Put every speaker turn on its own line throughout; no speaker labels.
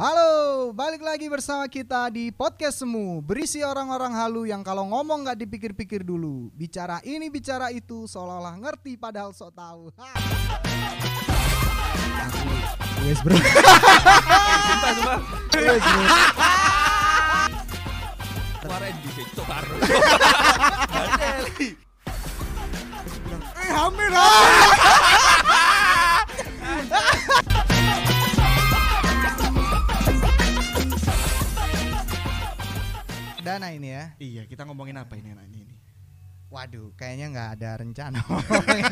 Halo, balik lagi bersama kita di podcast semu. Berisi orang-orang halu yang kalau ngomong nggak dipikir-pikir dulu. Bicara ini, bicara itu, seolah-olah ngerti padahal sok tahu. Ha. Wes bro.
Sumpah, sumpah.
Eh hamil ah. Dana ini ya
Iya, kita ngomongin apa ini anak ini?
Waduh, kayaknya nggak ada rencana.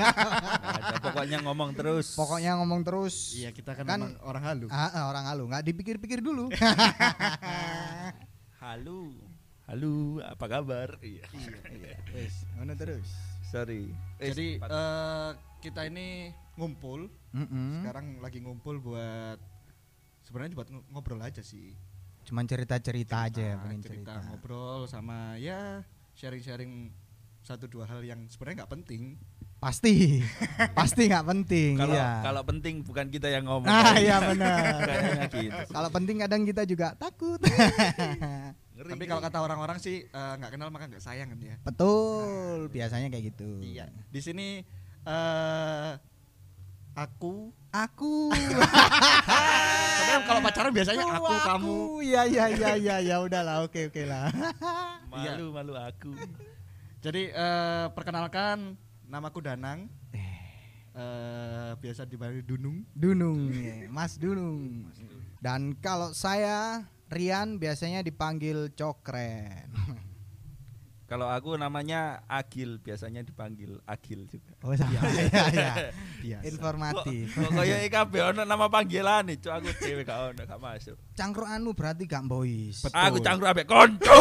Ada pokoknya ngomong terus.
Pokoknya ngomong terus.
Iya, kita kan,
Kan-
orang halu.
Ah, ah, orang halu, nggak dipikir-pikir dulu.
Halo. Halo, apa kabar? Iya.
Wes, ngono terus.
Sorry. Eh,
Jadi eh, kita ini ngumpul.
Mm-mm.
Sekarang lagi ngumpul buat sebenarnya buat ng- ngobrol aja sih.
Cuman cerita-cerita aja ya,
Nah,
pengen
cerita,
cerita.
ngobrol sama ya sharing-sharing satu dua hal yang sebenarnya nggak penting.
Pasti, pasti nggak penting.
kalau
iya.
kalau penting bukan kita yang ngomong.
Ah, iya benar.
Gitu.
Kalau penting kadang kita juga takut.
Ngeri,
Tapi kalau kata orang-orang sih eh, nggak kenal maka nggak sayang kan ya.
Betul, biasanya kayak gitu.
Iya. Di sini eh aku
Aku,
kan kalau pacaran biasanya
Tuh,
aku, kamu
Iya iya iya iya ya udahlah, oke oke lah.
malu malu aku.
Jadi eh, perkenalkan namaku Danang. Eh, biasa dipanggil Dunung.
Dunung, ya, Mas Dunung. Dan kalau saya Rian biasanya dipanggil Cokren.
Kalau aku namanya Agil, biasanya dipanggil Agil juga.
Oh iya iya iya.
Biasa.
Informatif.
Kok kaya IKB ono nama panggilan nih, cuk aku dhewe gak ono gak masuk.
Cangkruanmu berarti gak boys.
Betul.
Aku cangkruk ambek konco.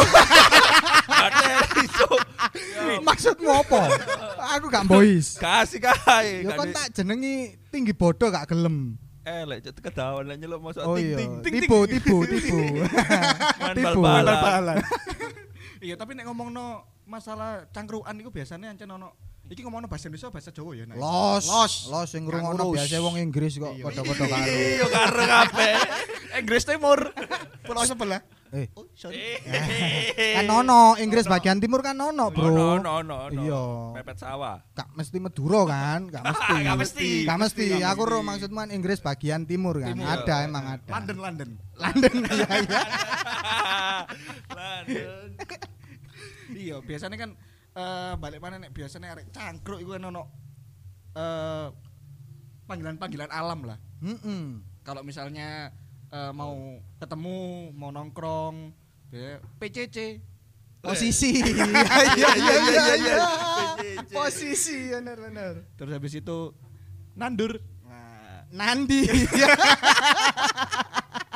Maksudmu apa? Aku gak boys.
Kasih kae.
Ya kan tak jenengi tinggi bodoh gak gelem.
Eh, lek cuk kedawan lek nyeluk masuk
Oh
ting
iya,
ting ting.
tipu tipu tipu. Tipu.
bal-balan.
Iya, tapi nek ngomongno masalah cangkruan itu biasanya ancen ono iki ngomongno bahasa Indonesia bahasa Jawa ya?
Los,
Los.
los sing
Gak
ngrungokno biasa wong Inggris kok
Iya.
padha-padha karo.
Iya karo kabeh.
Inggris Timur. Pulau sebelah.
Eh,
Oh, sorry.
kan ono Inggris bagian timur kan ono, Bro.
Ono ono ono ono.
Iya.
Pepet sawah.
Gak mesti Madura kan? Gak mesti.
Gak mesti.
Gak mesti. Aku ro maksudmu kan Inggris bagian timur kan?
Timur.
Ada emang ada.
London, London.
London iya iya.
London.
iya, biasanya kan eh balik mana nek biasanya arek cangkruk iku kan ono eh panggilan-panggilan alam lah.
Heeh.
kalau misalnya eh, mau ketemu mau nongkrong ya, PCC
Posisi. Iya iya iya iya iya.
PCC.
Posisi benar benar.
terus habis itu nandur nah,
Nandi.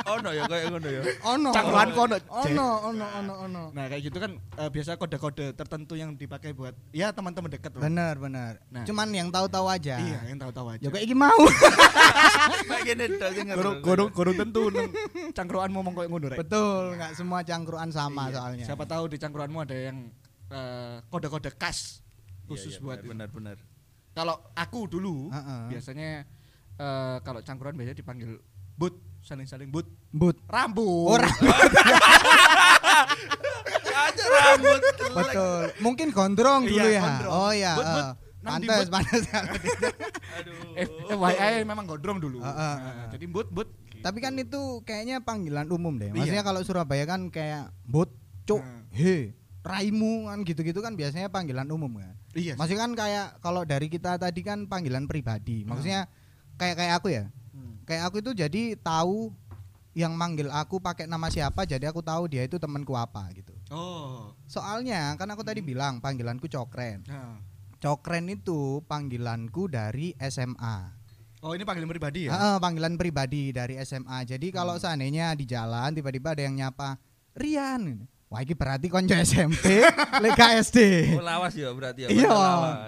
Ono ya kayak ngono ya.
Ono.
Cangkruan kono, Cek.
Ono ono ono ono.
nah kayak gitu kan eh, biasa kode-kode tertentu yang dipakai buat ya teman-teman dekat
Benar benar.
Nah.
Cuman yang tahu-tahu aja.
iya yang tahu-tahu aja
Ya kayak iki mau.
Kayak gini tok sing
Gorong gorong gorong tentu cangkruan ngomong kayak ngono rek
Betul, nggak semua cangkruan sama
Iya,
soalnya.
siapa tahu di cangkruanmu ada yang eh, kode-kode khas khusus buat
benar benar.
kalau aku dulu
Heeh.
biasanya eh, kalau cangkruan biasanya dipanggil but saling-saling but
But
rambut
Orang
Aja rambut.
betul. Mungkin gondrong dulu
Iya,
ya.
gondrong.
Oh iya.
But, but,
eh. Pantes pantes.
Aduh.
eh, FYI memang gondrong dulu
Heeh,
Nah,
heeh.
jadi but but
Tapi kan itu kayaknya panggilan umum deh.
Iya.
Maksudnya kalau Surabaya kan kayak but, cuk,
Hmm.
he, raimu kan gitu-gitu kan biasanya panggilan umum kan.
iya
Maksudnya kan kayak kalau dari kita tadi kan panggilan pribadi. Maksudnya kayak kayak aku ya.
Hmm.
Kayak aku itu jadi tahu yang manggil aku pakai nama siapa jadi aku tahu dia itu temanku apa gitu.
oh
Soalnya kan aku tadi bilang panggilanku Cokren.
nah.
Cokren itu panggilanku dari SMA.
oh ini panggilan pribadi ya
Heeh, panggilan pribadi dari SMA. Jadi kalau
Hmm.
seandainya di jalan tiba-tiba ada yang nyapa Rian. Wah, ini berarti konco SMP, lega SD.
Oh, lawas ya berarti ya.
Iya,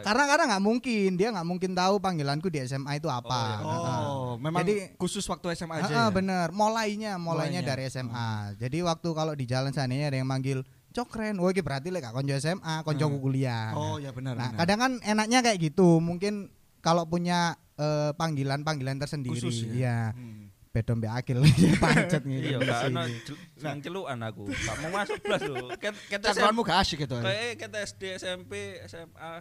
karena karena nggak mungkin dia nggak mungkin tahu panggilanku di SMA itu apa.
Oh, iya.
Oh memang
Jadi-
khusus waktu SMA aja
Heeh,
ya?
bener. Mulainya, mulainya
Mulainya.
dari SMA. Jadi waktu kalau di jalan seandainya ada yang manggil Cokren, wah ini berarti lek konco SMA, konco
Hmm.
kuliah.
oh ya benar
Nah, kadang kan enaknya kayak gitu. Mungkin kalau punya eh, panggilan-panggilan tersendiri.
Khusus ya?
Iya.
Hmm.
Beda mbek akil pancet ngene.
Iya, gak ono cel- seneng celukan aku. Gak mau masuk blas lho. Ket
Cangkruanmu gak asik gitu.
Kayak kita SD, SMP, SMA.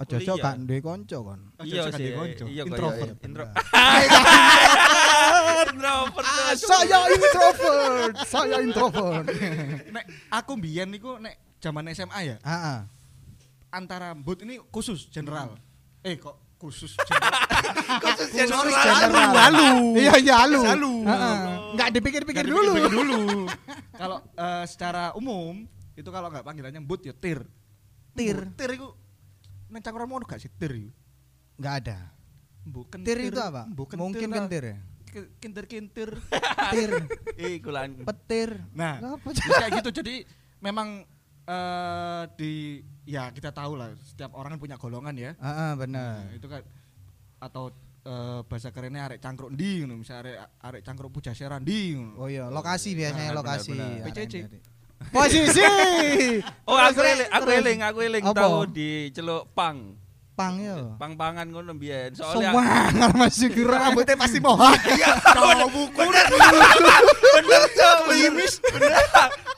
Ojo-ojo
kuliah.
gak duwe kanca kon.
Iya
gak
sih. Iya kok,
Introvert.
iya, Intro.
Ah,
Introvert.
saya introvert, saya introvert.
Nek aku mbiyen niku nek zaman SMA ya,
Heeh.
antara mbut ini khusus general. Eh kok khusus general?
Khusus general.
Halu.
Iya, iya halu.
Halu.
Heeh. Enggak dipikir-pikir
Nggak
dulu.
dipikir-pikir dulu. Kalau eh, secara umum itu kalau nggak panggilannya mbut ya tir.
Tir.
Tir itu nang cangkruanmu ono gak sih tir itu?
Enggak ada.
Mbuk
Tir itu apa?
mbuk
Mungkin kentir ya.
Kintir-kintir.
Tir,
Eh,
petir.
Nah, kayak gitu jadi memang eh di ya kita tahu lah setiap orang kan punya golongan ya.
Heeh, bener.
Nah, itu kan atau eh, bahasa kerennya arek cangkruk ndi ngono, misalnya arek arek cangkruk pujasera ndi ngono.
Oh iya, lokasi biasanya
Benar,
lokasi.
benar,
PCC.
Posisi.
Oh, aku eling, aku eling, aku eling tahu di celuk pang.
Pang yo.
Pang-pangan ngono mbiyen. Soalnya
Semangat masih kira
Rambutnya pasti mohak.
Kau buku bener Cok. Limis bener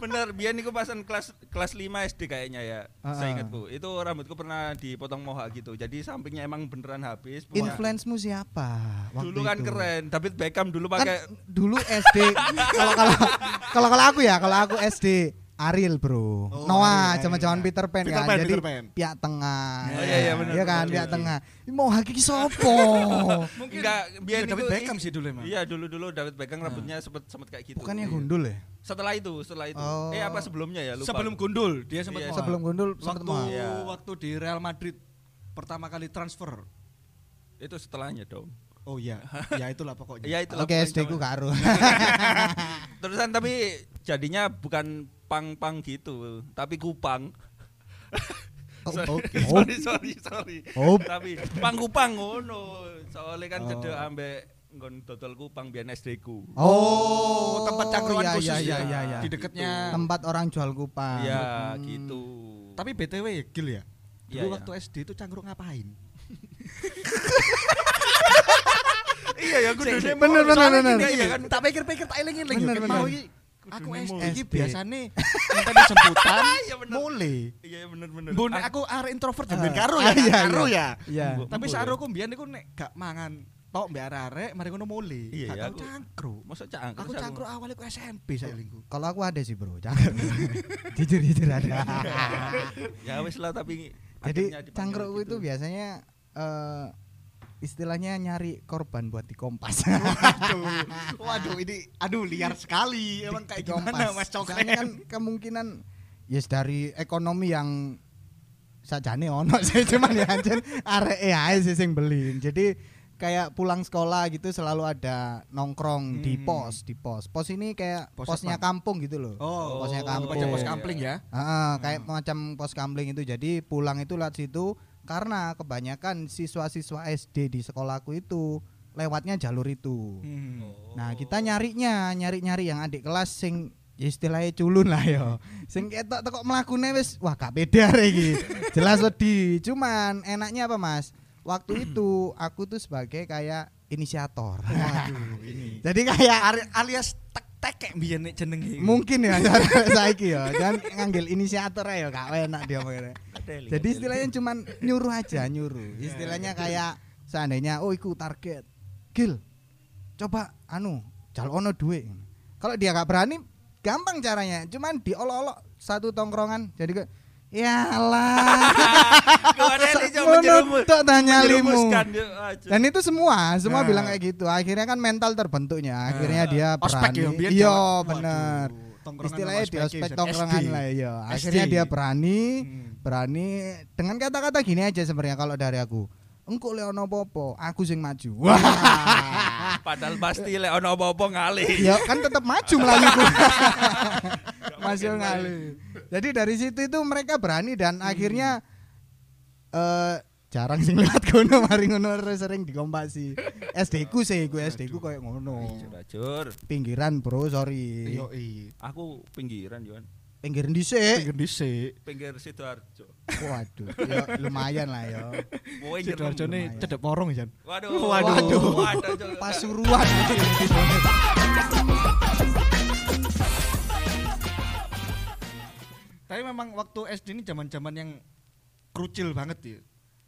bener biar niku pasan kelas kelas 5 SD kayaknya ya saya ingatku itu rambutku pernah dipotong mohak gitu jadi sampingnya emang beneran habis
Influence-mu siapa? waktu
dulu kan
itu?
keren David Beckham dulu
Kan
pakai
dulu SD kalau kalau kalau kalau aku ya, kalau aku SD Ariel bro,
Oh,
Noah, zaman-zaman
Ariel.
Peter Pan
Peter
kan,
Pan,
jadi
Peter Pan.
pihak tengah,
Oh, iya, iya, bener,
Iya kan,
bener,
pihak
bener.
tengah. Mau hakiki sopo?
Mungkin
enggak biar
ya, David Beckham sih dulu emang.
iya dulu dulu David Beckham rambutnya sempet sempet kayak gitu
Bukannya
Iya.
gundul ya?
setelah itu setelah itu
Oh.
eh apa sebelumnya ya lupa
Sebelum gundul dia sempat
Iya.
Sebelum gundul sempat
waktu.
Iya.
waktu di Real Madrid pertama kali transfer.
itu setelahnya dong
Oh iya, ya itulah pokoknya.
ya itulah
Oke,
pokoknya
SD ku karo.
terusan tapi jadinya bukan pang-pang gitu tapi kupang
Oh,
sorry,
oke.
sorry sorry sorry
Oh.
tapi pang kupang ngono soalnya kan
Oh.
cedek ambek nggon dodol kupang biar SD ku
Oh, tempat cangkruan
iya,
khusus
iya,
ya.
iya, iya, iya.
Di dekatnya.
Tempat orang jual kupang.
iya
Hmm.
gitu
Tapi BTW ya Gil ya. Dulu
Iya, iya.
waktu SD itu cangkruk ngapain?
iya ya aku
Bener, bener, bener.
Iya kan, tak pikir-pikir tak eling-eling
Bener,
ya.
bener.
Aku SD iki
SD.
biasane ngenteni jemputan
Iya, bener.
mulai.
iya bener bener
nek aku arek introvert ya
Ah.
ben karo
Ah,
ya, karo
iya.
ya.
Iya.
Mbok.
Tapi
Boleh.
saroku mbiyen niku nek gak mangan tok mbek arek-arek mari ngono mulai.
Iya, iya, aku-
cangkruk.
masa cangkruk
Aku
sih
cangkruk awalnya ku SMP saya lingku.
Kalau aku ada sih bro, jangan. jujur jujur ada.
ya wis lah tapi
Jadi cangkrukku
gitu.
itu biasanya eh istilahnya nyari korban buat di kompas.
Waduh, waduh ini aduh liar sekali. Emang kayak
Di
gimana Mas
Soalnya
Cokren?
kan kemungkinan yes dari ekonomi yang sajane ono sih cuman ya anjen arek ae sih sing beli. Jadi kayak pulang sekolah gitu selalu ada nongkrong di
Hmm.
pos, di pos. Pos ini kayak
Pos
posnya
apa?
kampung gitu loh.
Oh,
posnya kampung.
Baca pos kampling ya.
Ah, kayak macam pos kampling itu. Jadi pulang itu lewat situ karena kebanyakan siswa-siswa SD di sekolahku itu lewatnya jalur itu.
Hmm.
Nah, kita nyarinya, nyari-nyari yang adik kelas sing ya istilahnya culun lah yo. Sing ketok tekok mlakune wis wah gak beda iki. Jelas wedi. Cuman enaknya apa, Mas? Waktu itu aku tuh sebagai kayak inisiator.
Waduh, ini.
Jadi kayak
alias tek tekek biyen nek jenenge.
mungkin ya saiki ya. Jangan nganggil inisiator ya gak enak dia ngomongnya. Jadi istilahnya cuman nyuruh aja, nyuruh. Istilahnya kayak seandainya oh iku target. Gil. Coba anu, jalono duit. Kalau dia gak berani gampang caranya. Cuman diolok-olok satu tongkrongan. Jadi ya lah. Tok tanya limu. Dan itu semua, semua
Nah.
bilang kayak gitu. Akhirnya kan mental terbentuknya. Akhirnya dia
Ospek
berani.
ya,
Iya,
tongkrongan
Istilahnya di
ospek ya,
tongkrongan lah iya.
SD.
Akhirnya dia berani,
Hmm.
berani dengan kata-kata gini aja sebenarnya kalau dari aku. Engko le ono apa-apa, aku sing maju. Wah.
Padahal pasti lek ono apa-apa ngalih.
ya kan tetap maju melaluku. Masih ngalih. Jadi dari situ itu mereka berani dan akhirnya eh jarang sing lewat kono mari ngono sering dikompasi. SD ku sih, gue SD ku koyo ngono.
Bajur.
Pinggiran, Bro, sorry.
Yo.
Aku pinggiran Johan.
pinggir dhisik.
Pinggir dhisik.
pinggir Sidoarjo.
Waduh, ya lumayan lah ya.
Sidoarjo ne cedek porong Jan.
Waduh.
Waduh.
Waduh.
Pasuruan.
Tapi memang waktu SD ini zaman-zaman yang krucil banget ya.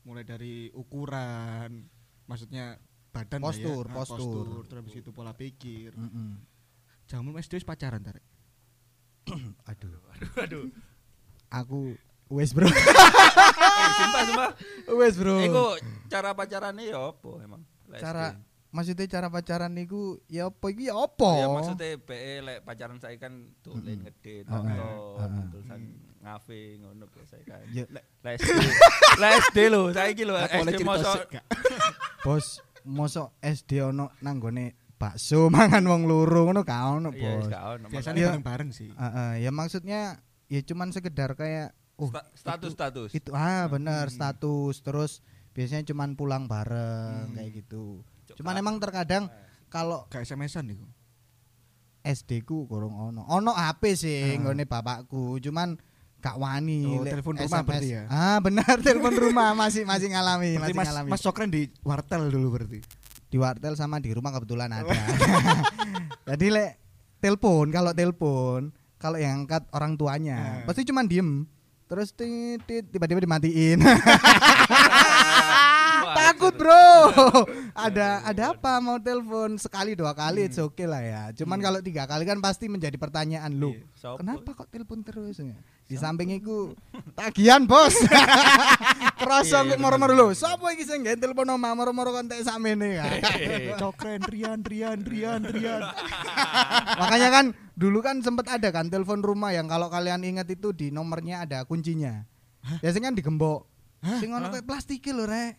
Mulai dari ukuran, maksudnya badan lah
Postur,
ya. Ah,
postur.
terus habis itu pola pikir.
Mm-mm.
Jaman SD wis pacaran tarik.
Aduh,
Aduh, aduh.
aku wes bro.
Eh, sumpah, sumpah.
wes bro.
Iku cara pacarannya ya apa emang?
Cara. Maksudnya cara pacaran niku ya apa iki ya apa?
Ya maksudnya BE lek pacaran saya kan dolen
Mm-mm.
ngedit,
Heeh.
tulisan ngafe ngono biasa kan.
Ya,
Lah SD. Lho, saiki lho SD mosok
bos, mosok SD ono nanggone bakso mangan wong loro ngono gak ono,
Iya,
Bos.
Biasanya bareng-bareng sih.
Heeh, ya maksudnya ya cuman sekedar kayak oh
Sta- status-status.
itu ah bener
Hmm.
status terus biasanya cuman pulang bareng
Hmm.
kayak gitu. Cuman
Kak.
emang terkadang kalau
Kayak SMS-an niku.
SD ku kurang ono. Ono HP sih
Ah.
nggone bapakku, cuman gak wani.
Oh, telepon rumah
SMS.
berarti ya?
Ah, benar telepon rumah masih masih ngalami,
Berarti
masih
Mas
ngalami.
Mas Sokren di wartel dulu berarti.
Di wartel sama di rumah kebetulan ada. Jadi lek telepon, kalau telepon, kalau yang angkat orang tuanya,
Ah.
pasti cuman diem. Terus tiba-tiba dimatiin. Takut,
itu-
Bro. ada ada apa mau telepon sekali dua kali
Hmm.
it's okay lah ya. Cuman kalau tiga kali kan pasti menjadi pertanyaan lu.
Iya, sopo?
Kenapa kok telepon terus? Di samping iku tagihan, Bos. Kerasa
Iya,
kok moro-moro lho. Sopo iki sing nggawe telepon omah moro-moro kontek sakmene ya.
Sokren Rian Rian Rian Rian.
Makanya kan dulu kan sempet ada kan telepon rumah yang kalau kalian ingat itu di nomornya ada kuncinya. Biasanya kan digembok. Sing ono kayak plastik lho, Rek.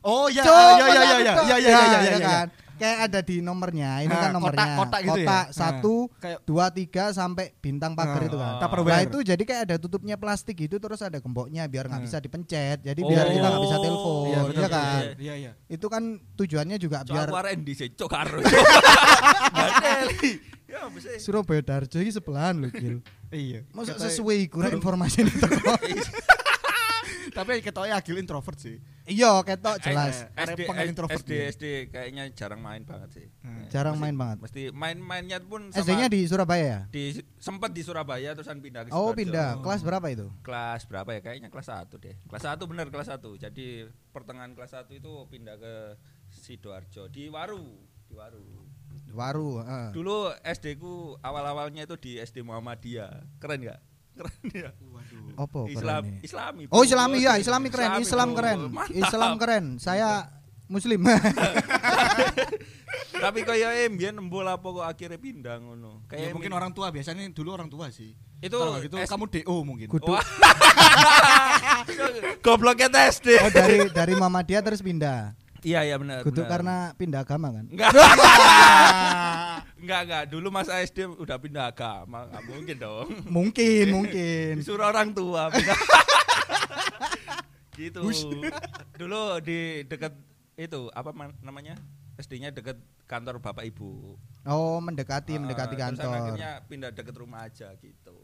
Oh ya
Cuk,
ya ya ya
masa
ya
aku
ya
kok-
ya ya ya ya
kan. Kayak ada di nomornya. Ini kan nomornya.
kotak-kotak gitu ya?
Kotak
Ah.
satu,
Kayak
dua, tiga sampai bintang pagar itu kan.
Tupperware.
Nah itu jadi kayak ada tutupnya plastik gitu terus ada gemboknya biar nggak bisa dipencet. Jadi biar kita nggak bisa
Oh,
telepon,
Iya
iya
betul.
kan?
Iya iya.
Itu kan tujuannya juga
Cok
biar
aku arek endi sih? Cok karo. Ya bisa.
Surabaya Darjo ini sebelahan loh, Gil.
Iya. Katanya-
sesuai rek informasi ini teko.
Tapi ketoknya agil introvert sih.
Iya, ketok jelas.
Eh,
SD,
pengen introvert
SD. SD kayaknya jarang main banget sih.
Hmm.
Jarang
Mesti-
main banget.
Mesti main-mainnya pun sama
SD-nya di Surabaya ya?
di sempat di Surabaya terusan pindah ke
Oh, pindah. Kelas berapa itu?
kelas berapa ya kayaknya kelas 1 deh kelas 1 bener kelas 1 jadi pertengahan kelas 1 itu pindah ke Sidoarjo di Waru di Waru
Waru, heeh.
dulu SD ku awal-awalnya itu di SD Muhammadiyah keren gak keren ya
Waduh.
Opo
Islam? Islami
Oh. Islami ya, Islami keren,
Islami,
Islam keren.
Mantap.
Islam keren. Saya muslim.
tapi kayak mbiyen nembul apa kok akhirnya pindah ngono
Ya,
kayak
mungkin orang tua biasanya dulu orang tua sih.
itu
Kalau gitu
S-
kamu DO mungkin.
Kudu
gobloknya SD
Oh, dari dari Muhammadiyah terus pindah.
Iya iya benar
Kudu karena pindah agama kan.
Enggak. enggak, enggak. Dulu masa SD udah pindah agama. Enggak mungkin dong.
Mungkin, mungkin.
Disuruh orang tua. pindah. gitu. Dulu di dekat itu apa man- namanya? SD-nya dekat kantor bapak ibu.
Oh, mendekati, mendekati
Ah, terusan
kantor.
Akhirnya pindah dekat rumah aja gitu.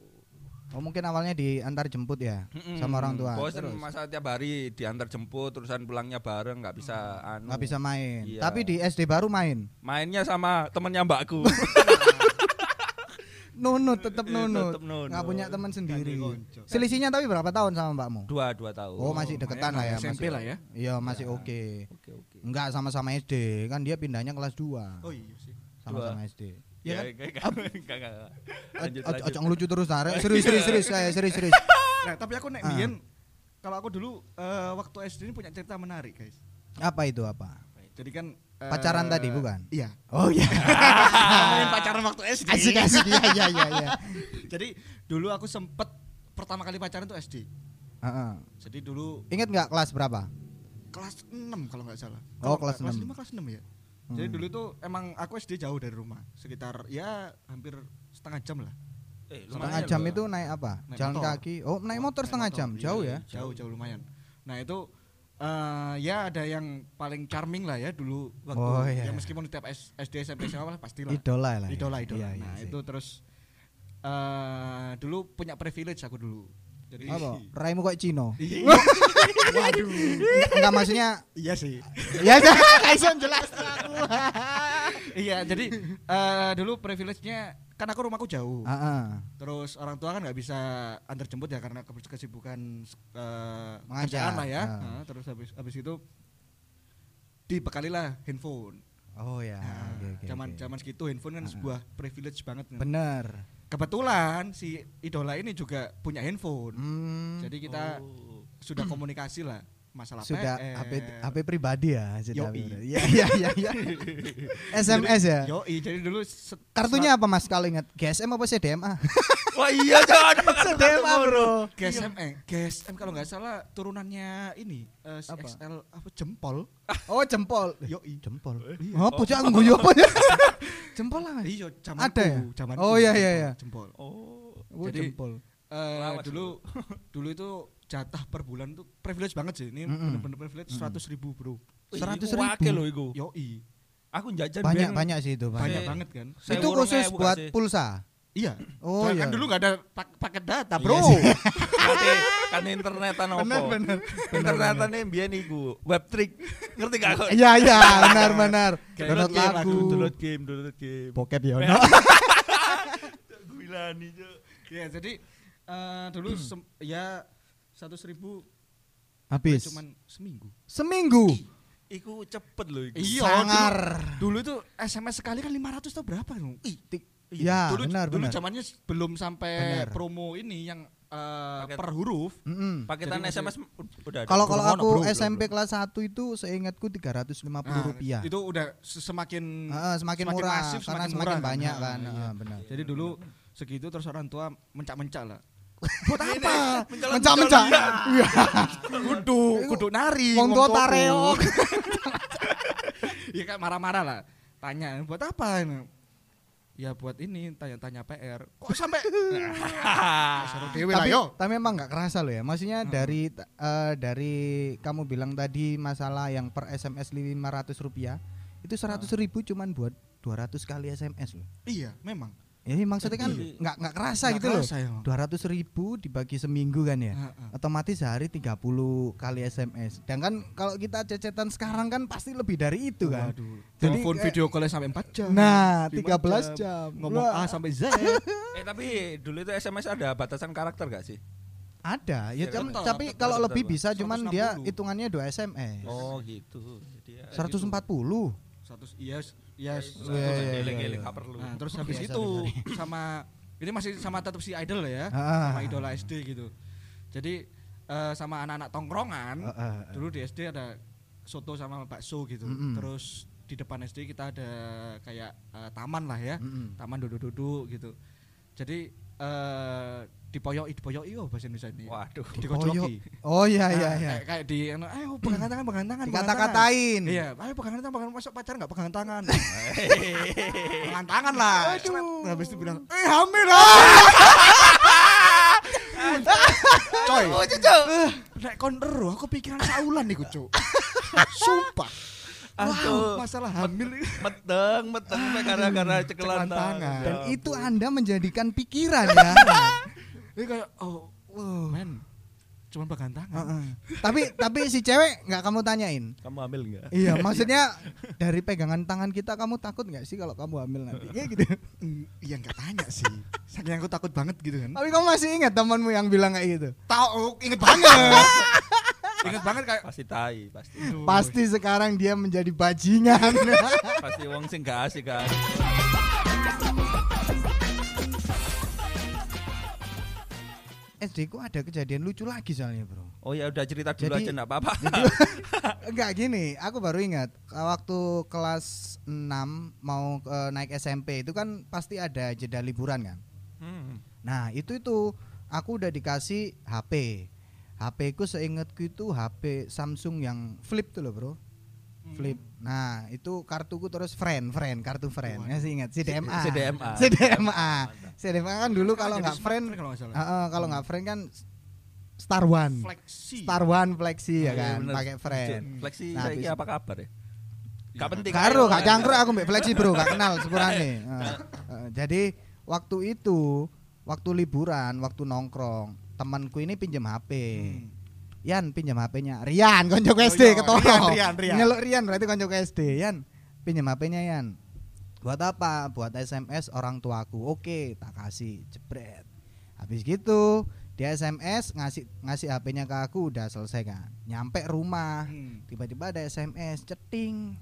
Oh, mungkin awalnya diantar jemput ya sama orang tua.
Bosen
Terus
masa tiap hari diantar jemput terusan pulangnya bareng nggak bisa anu.
nggak bisa main.
Iya.
Tapi di SD baru main.
Mainnya sama temennya mbakku.
Nunut, tetep
Iya,
nunut. Nggak punya teman sendiri. Selisihnya tapi berapa tahun sama mbakmu?
dua dua tahun.
Oh, masih deketan lah ya.
SMP
masih-
lah ya.
Iya, masih oke.
Oke oke.
Enggak sama-sama SD, kan dia pindahnya kelas 2.
Oh iya sih.
Sama-sama SD.
Ya,
kan?
enggak, enggak, enggak, enggak. Lanjut,
Ojo
lanjut.
ojo ngelucu terus Arek. Serius serius serius saya serius serius.
Nah, tapi aku nek
Ah.
biyen kalau aku dulu eh, waktu SD ini punya cerita menarik, guys.
Apa itu apa?
Jadi kan eh,
Pacaran tadi bukan?
Iya.
Oh iya.
Ngomongin pacaran waktu SD.
Asik asik iya iya iya iya.
Jadi dulu aku sempet pertama kali pacaran tuh SD.
Heeh.
Jadi dulu
Ingat nggak kelas berapa?
kelas 6 kalau nggak salah.
Oh, kelas
nggak-
6.
Kelas 5 kelas 6 ya. Jadi
Hmm.
dulu tuh emang aku SD jauh dari rumah, sekitar ya hampir setengah jam lah.
Eh,
Setengah jam itu naik apa?
Naik
Jalan
motor.
kaki. Oh, naik motor setengah
Naik
jam.
motor,
Jauh
iya,
ya?
Jauh jauh lumayan. Nah itu eh ya ada yang paling charming lah ya dulu waktu
Oh, iya.
ya meskipun di tiap SD SMP SMA lah pasti lah.
Idola lah. ya.
Idola idola.
Iya, iya
nah
sih.
itu terus eh dulu punya privilege aku dulu. Jadi
Apa? Raimu kok Cino?
Waduh.
Enggak maksudnya
iya sih.
ya Kaison jelas.
iya, jadi eh dulu privilege-nya kan aku rumahku jauh.
Heeh.
Terus orang tua kan nggak bisa antar jemput ya karena kes- kesibukan eh
Mengajar,
kerjaan lah ya.
ah.
Nah, terus habis habis itu dibekalilah handphone.
Oh ya.
Nah,
oke, oke,
zaman
oke.
zaman segitu handphone kan
Ah.
sebuah privilege banget.
Bener.
Kebetulan si idola ini juga punya handphone.
Hmm,
Jadi kita
Oh.
sudah komunikasi lah masalah
sudah
PR.
HP HP pribadi ya. Iya iya iya iya. SMS ya.
Yoi, jadi dulu
Kartunya apa Mas kalau ingat? GSM apa CDMA?
Wah iya jangan
CDMA, Bro.
GSM eh GSM kalau nggak salah turunannya ini si
Apa?
XL apa jempol.
Oh, jempol.
Yoi.
Jempol.
Iya.
Apa cak ngguyu apa ya? Jempol lah. Mas.
Iya, zamanku,
Ada ya?
zamanku,
Oh, iya, iya,
jempol,
iya.
Jempol.
Oh.
Oh,
Jadi-
jempol.
Eh,
Lawas
dulu dulu itu jatah per bulan tuh privilege banget sih. Ini
Mm-mm.
bener-bener privilege seratus ribu bro.
100
iku wakil
ribu.
loh iku.
Yoi.
Aku jajan
Banyak banyak sih itu, banyak.
Banyak banget kan.
saya
Itu khusus buat
kasih.
pulsa.
Iya.
Oh
Soalnya
iya.
kan dulu nggak ada pak- paket data
Iya
bro.
sih.
Berarti kan internetan opo?
Bener, bener.
Internetan biyen iku web trick. Ngerti gak kok?
Iya iya, benar benar. Download
game,
lagu.
download game, download game.
Bokep ya ono.
Gilani, Cuk.
Iya, jadi eh, dulu sem- ya seratus ribu
Habis.
cuman seminggu.
Seminggu.
Iku cepet loh iku.
Iya,
Sangar.
Dulu itu SMS sekali kan 500 tau berapa lu? Ih,
Tik- Ya,
dulu,
benar
dulu
benar.
zamannya belum sampai
Benar.
promo ini yang eh,
Paket.
per huruf.
Mm-mm.
Paketan
Jadi
SMS udah ada.
Kalau kalau aku
bro,
SMP
belum.
kelas 1 itu seingatku 350
Nah,
rupiah.
Itu udah se- semakin
Heeh, semakin,
semakin
murah
masif,
karena
semakin
semakin
murah kan.
banyak
Nah,
kan.
iya.
Heeh, benar.
Jadi dulu segitu terus orang tua mencak-mencak lah. Buat apa?
Mencak-mencak. Iya.
Kudu kudu nari.
Wong tua tareok.
Iya kan marah-marah lah. Tanya, buat apa ini? Ya buat ini tanya-tanya PR. Kok sampai lah
tapi,
yo.
tapi memang nggak kerasa loh ya. Maksudnya
Hmm.
dari eh, dari kamu bilang tadi masalah yang per SMS 500 rupiah itu 100 ribu cuman buat 200 kali SMS loh.
Iya, memang.
Ya maksudnya kan nggak nggak kerasa
Nggak
gitu loh.
kerasa ya.
200 ribu dibagi seminggu kan ya.
Heeh.
Otomatis sehari 30 kali SMS. Dan kan kalau kita cecetan sekarang kan pasti lebih dari itu kan.
Waduh.
Jadi
Telepon video call sampai 4 jam.
Nah,
5
13 jam.
Ngomong
Wah.
A sampai Z.
Eh tapi dulu itu SMS ada batasan karakter gak sih?
Ada, ya cam-
tetap,
tapi kalau lebih bisa cuman dia
160.
hitungannya 2 SMS.
Oh gitu. Jadi ya
140.
100
Elek-elek
iya.
gak perlu.
Nah, terus habis itu sama ini masih sama tetap si idol ya.
Ah.
Sama idola SD gitu. Jadi eh, sama anak-anak tongkrongan.
Ah, ah, ah.
Dulu di SD ada soto sama bakso gitu.
Mm-mm.
Terus di depan SD kita ada kayak eh, taman lah ya.
Mm-mm.
Taman duduk-duduk gitu. Jadi eh dipoyoki dipoyoki oh bahasa Indonesia ini.
Waduh.
Dikocloki.
Oh iya iya
Nah,
iya.
Kayak, kayak di anu, ayo pegangan tangan, pegangan tangan. pegangan tangan."
Dikata-katain.
Iya, ayo pegangan tangan, pegangan masuk pacaran enggak pegangan tangan. pegangan tangan lah.
Aduh.
Nah, Habis itu bilang, "Eh, hamil lah." Coy. Nek kon aku pikiran saulan iku, Cuk. Sumpah.
Aduh.
Wow, masalah hamil.
Meteng, meteng gara-gara cekelan
cekelan tangan.
tangan.
Dan
Ya
itu. Anda menjadikan pikiran ya.
Ini kayak oh, wow, men. Cuman pegangan tangan.
Heeh. tapi tapi si cewek nggak kamu tanyain.
Kamu hamil enggak?
Iya, maksudnya dari pegangan tangan kita kamu takut nggak sih kalau kamu hamil nanti? Kayak gitu.
Mm, Iya enggak tanya sih. Saking aku takut banget gitu kan.
Tapi kamu masih ingat temanmu yang bilang kayak gitu?
Tahu, inget banget. Inget banget kayak
Pasti tai, pasti.
Pasti sekarang dia menjadi bajingan.
Pasti wong sing gak asik kan.
SD ku ada kejadian lucu lagi soalnya, Bro.
Oh ya udah cerita dulu
Jadi-
aja enggak apa-apa.
Enggak gini, aku baru ingat waktu kelas 6 mau eh, naik SMP itu kan pasti ada jeda liburan kan.
Hmm.
Nah, itu itu aku udah dikasih HP. HP ku seingatku itu HP Samsung yang flip tuh loh, Bro. Flip. Nah, itu kartuku terus friend, friend, kartu friend. Masih ingat CDMA.
CDMA.
CDMA. CDMA kan dulu kalau nggak friend,
kalau nggak salah.
Heeh, kalau nggak friend kan Star One.
Flexi.
Star One Flexi ya
Iya,
kan, pakai friend.
Fleksi
Nah, habis-
apa kabar ya? Gak penting.
Karo, gak cangkruk aku mbak Flexi bro, gak kenal sepurane. Jadi waktu itu waktu liburan, waktu nongkrong, temanku ini pinjam HP.
Hmm.
Yan pinjam HP-nya. Rian konco
Oh
SD
iya,
ketoro.
Rian, Rian, Rian.
Nyeluk Rian berarti konco SD. Yan pinjam HP-nya Yan. Buat apa? Buat SMS orang tuaku. Oke, tak kasih. Jebret. Habis gitu, dia SMS ngasih ngasih HP-nya ke aku udah selesai kan. Nyampe rumah,
Hmm.
tiba-tiba ada SMS ceting.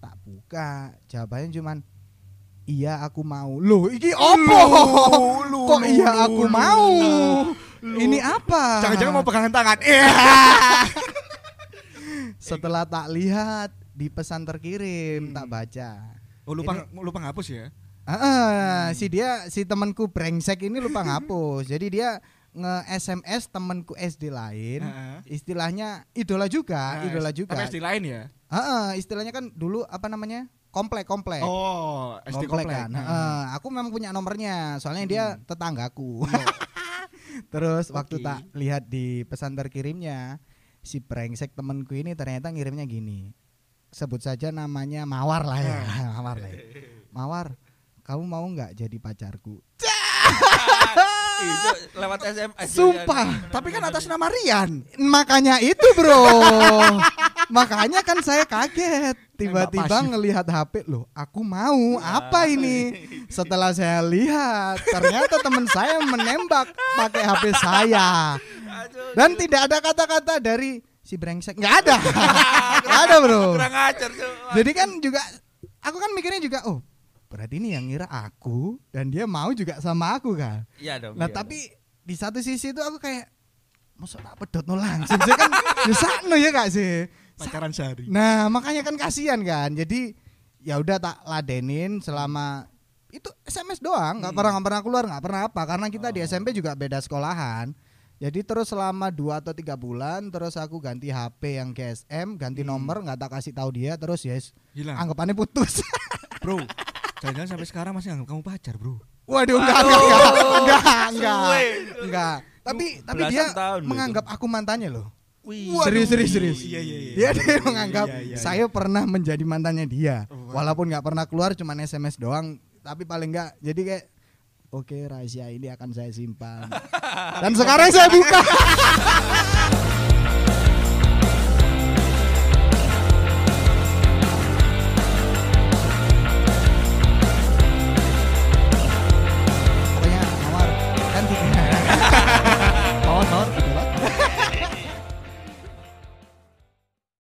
Tak buka, jawabannya cuman Iya aku mau. Loh, iki opo?
lu,
Kok iya aku mau?
Lu.
Ini apa?
Jangan-jangan mau pegangan tangan. Iya.
Setelah tak lihat di pesan terkirim,
Hmm.
tak baca.
Oh lupa lupa ngapus ya.
Ah, si dia si temanku brengsek ini lupa ngapus. Jadi dia nge SMS temanku SD lain.
Heeh.
Istilahnya idola juga,
Nah,
idola juga.
Tapi SD lain ya.
Heeh, istilahnya kan dulu apa namanya? Komplek, komplek.
Oh, SD
komplek
komplek.
kan. Heeh, aku memang punya nomornya, soalnya dia
Hmm.
tetanggaku. Terus waktu
Oke.
tak lihat di pesan terkirimnya, si brengsek temanku ini ternyata ngirimnya gini. Sebut saja namanya Mawar lah ya, Mawar lah. ya. Mawar, kamu mau nggak jadi pacarku?
Itu lewat SMS.
Sumpah.
Tapi kan atas nama Rian.
Makanya itu bro. Makanya kan saya kaget. Tiba-tiba ngelihat HP Loh aku mau apa ini? Setelah saya lihat Ternyata teman saya menembak pakai HP saya. Dan tidak ada kata-kata dari si brengsek. Nggak ada. Nggak ada bro.
Kurang ajar tuh.
jadi kan juga aku kan mikirnya juga oh berarti ini yang ngira aku dan dia mau juga sama aku kan
Iya dong.
Nah
iya
tapi di satu sisi itu aku kayak masa tak pedot no langsung sih kan ya sakno ya gak sih.
Pacaran sehari.
Nah makanya kan kasihan kan. Jadi ya udah tak ladenin selama itu SMS doang nggak
Hmm.
pernah nggak pernah keluar nggak pernah apa karena kita di
Oh.
SMP juga beda sekolahan. Jadi terus selama dua atau tiga bulan terus aku ganti HP yang GSM ganti
Hmm.
nomor nggak tak kasih tahu dia terus yes
Hilang.
anggapannya putus.
Bro. Jangan-jangan sampai sekarang masih anggap kamu pacar, Bro.
Waduh enggak enggak enggak enggak enggak enggak. Tapi tapi dia menganggap aku mantannya loh.
Wih.
Serius serius serius.
Iya, iya, iya.
Dia
Iya,
dia
iya,
menganggap
iya, iya, iya.
saya pernah menjadi mantannya dia.
Oh,
Walaupun nggak pernah keluar cuman SMS doang, tapi paling enggak jadi kayak Oke rahasia ini akan saya simpan Dan sekarang saya buka